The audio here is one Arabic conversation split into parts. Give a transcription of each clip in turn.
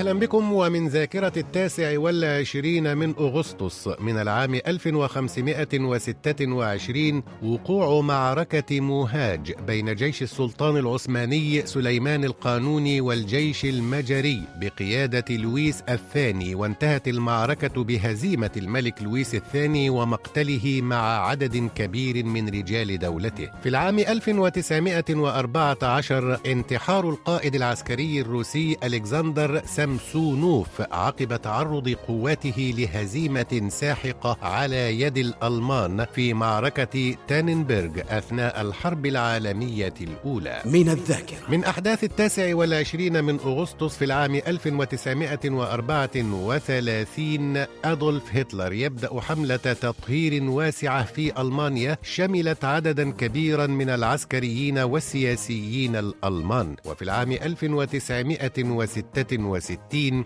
أهلا بكم ومن ذاكرة التاسع والعشرين من أغسطس من العام 1526 وقوع معركة موهاج بين جيش السلطان العثماني سليمان القانوني والجيش المجري بقيادة لويس الثاني وانتهت المعركة بهزيمة الملك لويس الثاني ومقتله مع عدد كبير من رجال دولته. في العام 1914 انتحار القائد العسكري الروسي ألكسندر سمسونوف عقب تعرض قواته لهزيمة ساحقة على يد الألمان في معركة تاننبرغ أثناء الحرب العالمية الأولى. من الذاكرة. من أحداث التاسع والعشرين من أغسطس في العام 1934 أدولف هتلر يبدأ حملة تطهير واسعة في ألمانيا شملت عددا كبيرا من العسكريين والسياسيين الألمان. وفي العام 1966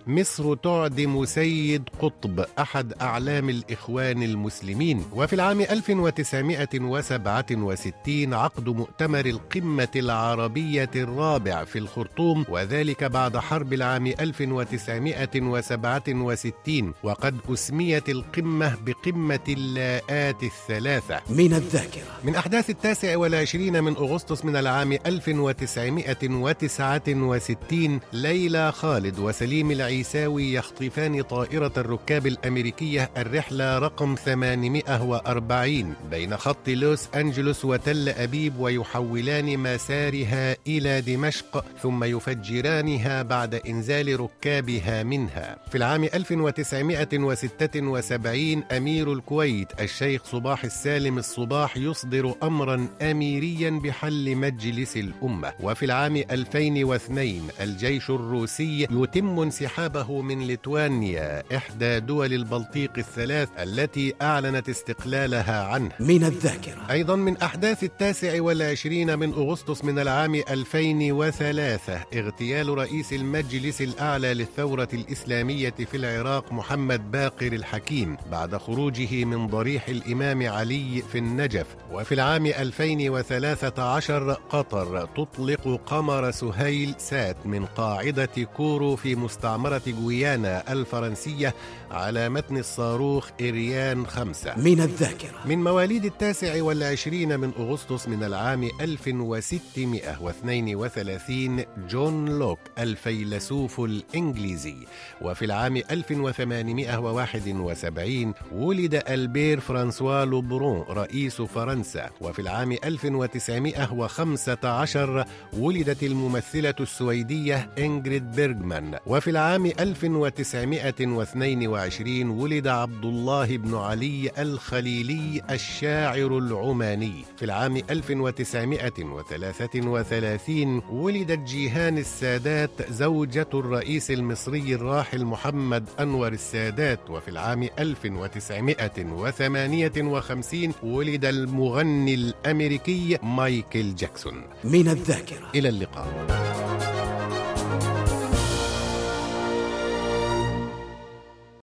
مصر تعدم سيد قطب أحد أعلام الإخوان المسلمين. وفي العام 1967 عقد مؤتمر القمة العربية الرابع في الخرطوم وذلك بعد حرب العام 1967 وقد أسميت القمة بقمة اللاءات الثلاثة. من الذاكرة. من أحداث التاسع والعشرين من أغسطس من العام 1969 ليلى خالد وسليم العيساوي يخطفان طائرة الركاب الأمريكية الرحلة رقم 840 بين خط لوس أنجلوس وتل أبيب ويحولان مسارها إلى دمشق ثم يفجرانها بعد إنزال ركابها منها. في العام 1976 أمير الكويت الشيخ صباح السالم الصباح يصدر أمرا أميريا بحل مجلس الأمة. وفي العام 2002 الجيش الروسي يتم انسحابه من ليتوانيا إحدى دول البلطيق الثلاث التي أعلنت استقلالها عنه. من الذاكرة. أيضا من أحداث التاسع والعشرين من أغسطس من العام 2003 اغتيال رئيس المجلس الأعلى للثورة الإسلامية في العراق محمد باقر الحكيم بعد خروجه من ضريح الإمام علي في النجف. وفي العام 2013 قطر تطلق قمر سهيل سات من قاعدة كورو في مستعمرة جويانا الفرنسية على متن الصاروخ إريان خمسة. من الذاكرة. من مواليد التاسع والعشرين من أغسطس من العام 1632 جون لوك الفيلسوف الإنجليزي. وفي العام 1871 ولد ألبير فرانسوا لوبرون رئيس فرنسا. وفي العام 1915 ولدت الممثلة السويدية إنجريد بيرغمان. وفي العام 1922 ولد عبد الله بن علي الخليلي الشاعر العماني. في العام 1933 ولدت جيهان السادات زوجة الرئيس المصري الراحل محمد أنور السادات. وفي العام 1958 ولد المغني الأمريكي مايكل جاكسون. من الذاكرة. إلى اللقاء.